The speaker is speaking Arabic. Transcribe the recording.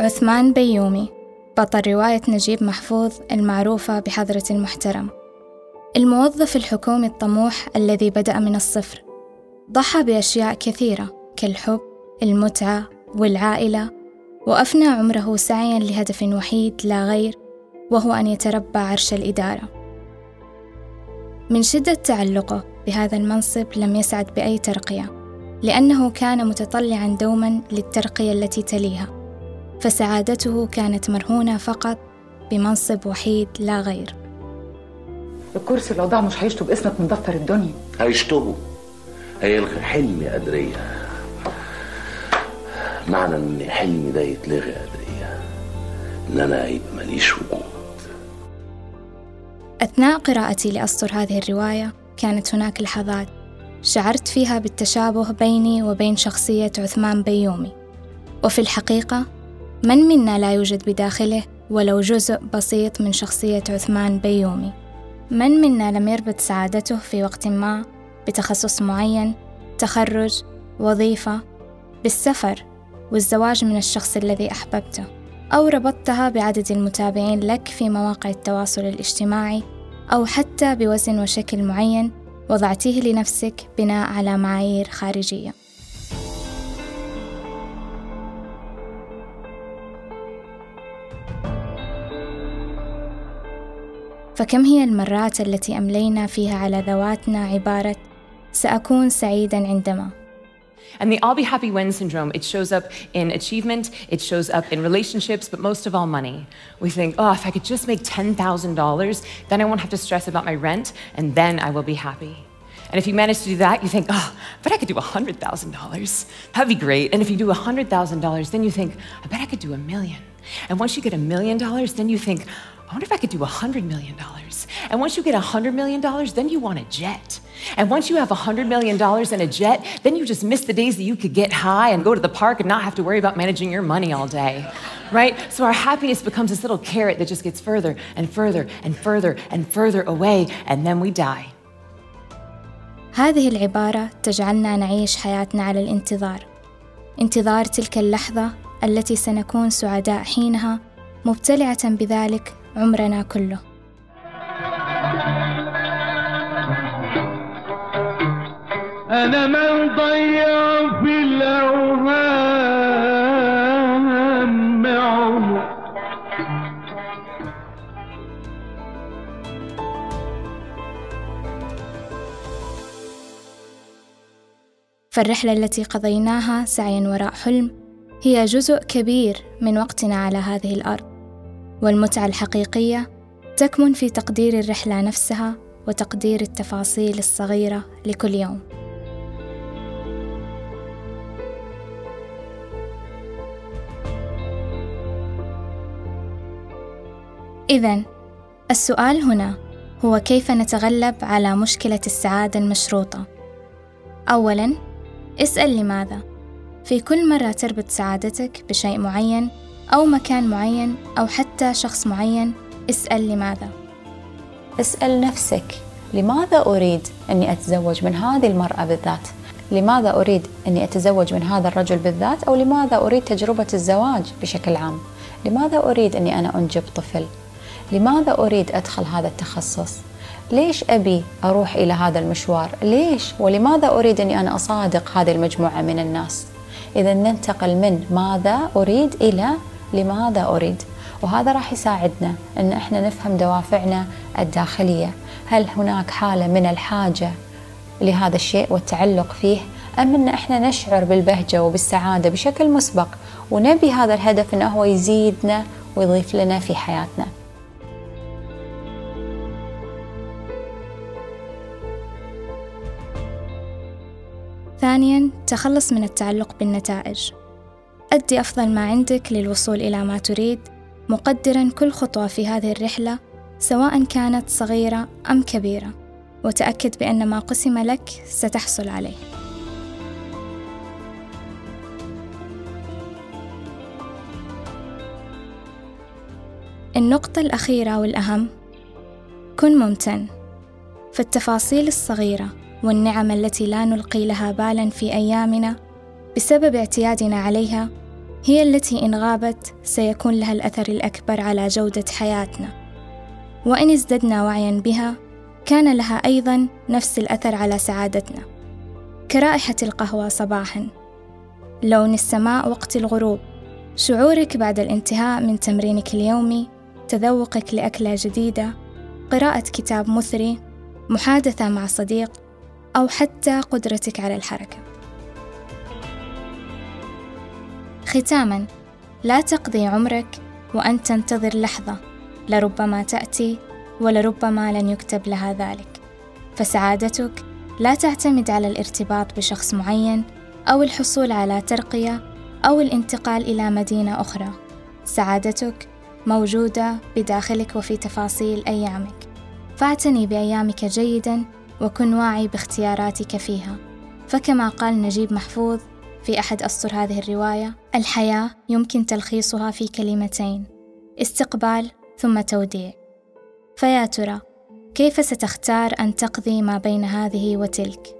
عثمان بيومي بطل رواية نجيب محفوظ المعروفة بحضرة المحترم. الموظف الحكومي الطموح الذي بدأ من الصفر. ضحى بأشياء كثيرة كالحب المتعة والعائلة وأفنى عمره سعيا لهدف وحيد لا غير وهو أن يتربى عرش الإدارة. من شدة تعلقه بهذا المنصب لم يسعد بأي ترقية لأنه كان متطلعا دوما للترقية التي تليها. فسعادته كانت مرهونة فقط بمنصب وحيد لا غير. الكرسي لو ضاع مش هيشطب اسمك من دفتر الدنيا. هيشطبوا هيلغي حلمي قدرية معنى إن حلمي ده يتلغي قدرية إن أنا يبقى ماليش وجود. أثناء قراءتي لأسطر هذه الرواية كانت هناك لحظات شعرت فيها بالتشابه بيني وبين شخصية عثمان بيومي. وفي الحقيقة من منا لا يوجد بداخله ولو جزء بسيط من شخصية عثمان بيومي؟ من منا لم يربط سعادته في وقت ما بتخصص معين تخرج وظيفة بالسفر والزواج من الشخص الذي أحببته أو ربطتها بعدد المتابعين لك في مواقع التواصل الاجتماعي أو حتى بوزن وشكل معين وضعتيه لنفسك بناء على معايير خارجية؟ فكم هي المرات التي أملينا فيها على ذواتنا عبارة سأكون سعيدا عندما And the I'll be happy when syndrome, it shows up in achievement, it shows up in relationships, but most of all money. We think, oh, if I could just make $10,000, then I won't have to stress about my rent, and then I will be happy. And if you manage to do that, you think, oh, I bet I could do $100,000. That'd be great. And if you do $100,000, then you think, I bet I could do a million. And once you get a million dollars, then you think, I wonder if I could do $100 million. And once you get $100 million, then you want a jet. And once you have $100 million and a jet, then you just miss the days that you could get high and go to the park and not have to worry about managing your money all day. Right? So our happiness becomes this little carrot that just gets further and further and further and further away, and then we die. هذه العبارة تجعلنا نعيش حياتنا على الانتظار انتظار تلك اللحظة التي سنكون سعداء حينها مبتلعة بذلك عمرنا كله. أنا من ضيع في الأوهام عمر فالرحلة التي قضيناها سعيا وراء حلم هي جزء كبير من وقتنا على هذه الأرض. والمتعة الحقيقية تكمن في تقدير الرحلة نفسها وتقدير التفاصيل الصغيرة لكل يوم. إذا السؤال هنا هو كيف نتغلب على مشكلة السعادة المشروطة؟ أولاً اسأل لماذا؟ في كل مرة تربط سعادتك بشيء معين أو مكان معين أو حتى شخص معين اسأل لماذا اسأل نفسك لماذا أريد أني أتزوج من هذه المرأة بالذات؟ لماذا أريد أني أتزوج من هذا الرجل بالذات؟ أو لماذا أريد تجربة الزواج بشكل عام؟ لماذا أريد أني أنا أنجب طفل؟ لماذا أريد أدخل هذا التخصص؟ ليش أبي أروح إلى هذا المشوار؟ ليش ولماذا أريد أني أنا أصادق هذه المجموعة من الناس؟ إذا ننتقل من ماذا أريد إلى لماذا أريد؟ وهذا راح يساعدنا أن إحنا نفهم دوافعنا الداخلية. هل هناك حالة من الحاجة لهذا الشيء والتعلق فيه؟ أم أن إحنا نشعر بالبهجة وبالسعادة بشكل مسبق ونبي هذا الهدف أنه هو يزيدنا ويضيف لنا في حياتنا؟ ثانيا تخلص من التعلق بالنتائج. أدي أفضل ما عندك للوصول إلى ما تريد مقدرا كل خطوة في هذه الرحلة سواء كانت صغيرة أم كبيرة وتأكد بأن ما قسم لك ستحصل عليه. النقطة الأخيرة والأهم كن ممتن. فالتفاصيل الصغيرة والنعم التي لا نلقي لها بالا في أيامنا بسبب اعتيادنا عليها هي التي إن غابت سيكون لها الأثر الأكبر على جودة حياتنا. وإن ازددنا وعيا بها كان لها أيضا نفس الأثر على سعادتنا. كرائحة القهوة صباحا. لون السماء وقت الغروب. شعورك بعد الانتهاء من تمرينك اليومي تذوقك لأكلة جديدة قراءة كتاب مثري محادثة مع صديق أو حتى قدرتك على الحركة. ختاما. لا تقضي عمرك وأنت تنتظر لحظة لربما تأتي ولربما لن يكتب لها ذلك. فسعادتك لا تعتمد على الارتباط بشخص معين أو الحصول على ترقية أو الانتقال إلى مدينة أخرى. سعادتك موجودة بداخلك وفي تفاصيل أيامك. فاعتني بأيامك جيدا وكن واعي باختياراتك فيها. فكما قال نجيب محفوظ في أحد أسطر هذه الرواية الحياة يمكن تلخيصها في كلمتين استقبال ثم توديع فيا ترى كيف ستختار أن تقضي ما بين هذه وتلك؟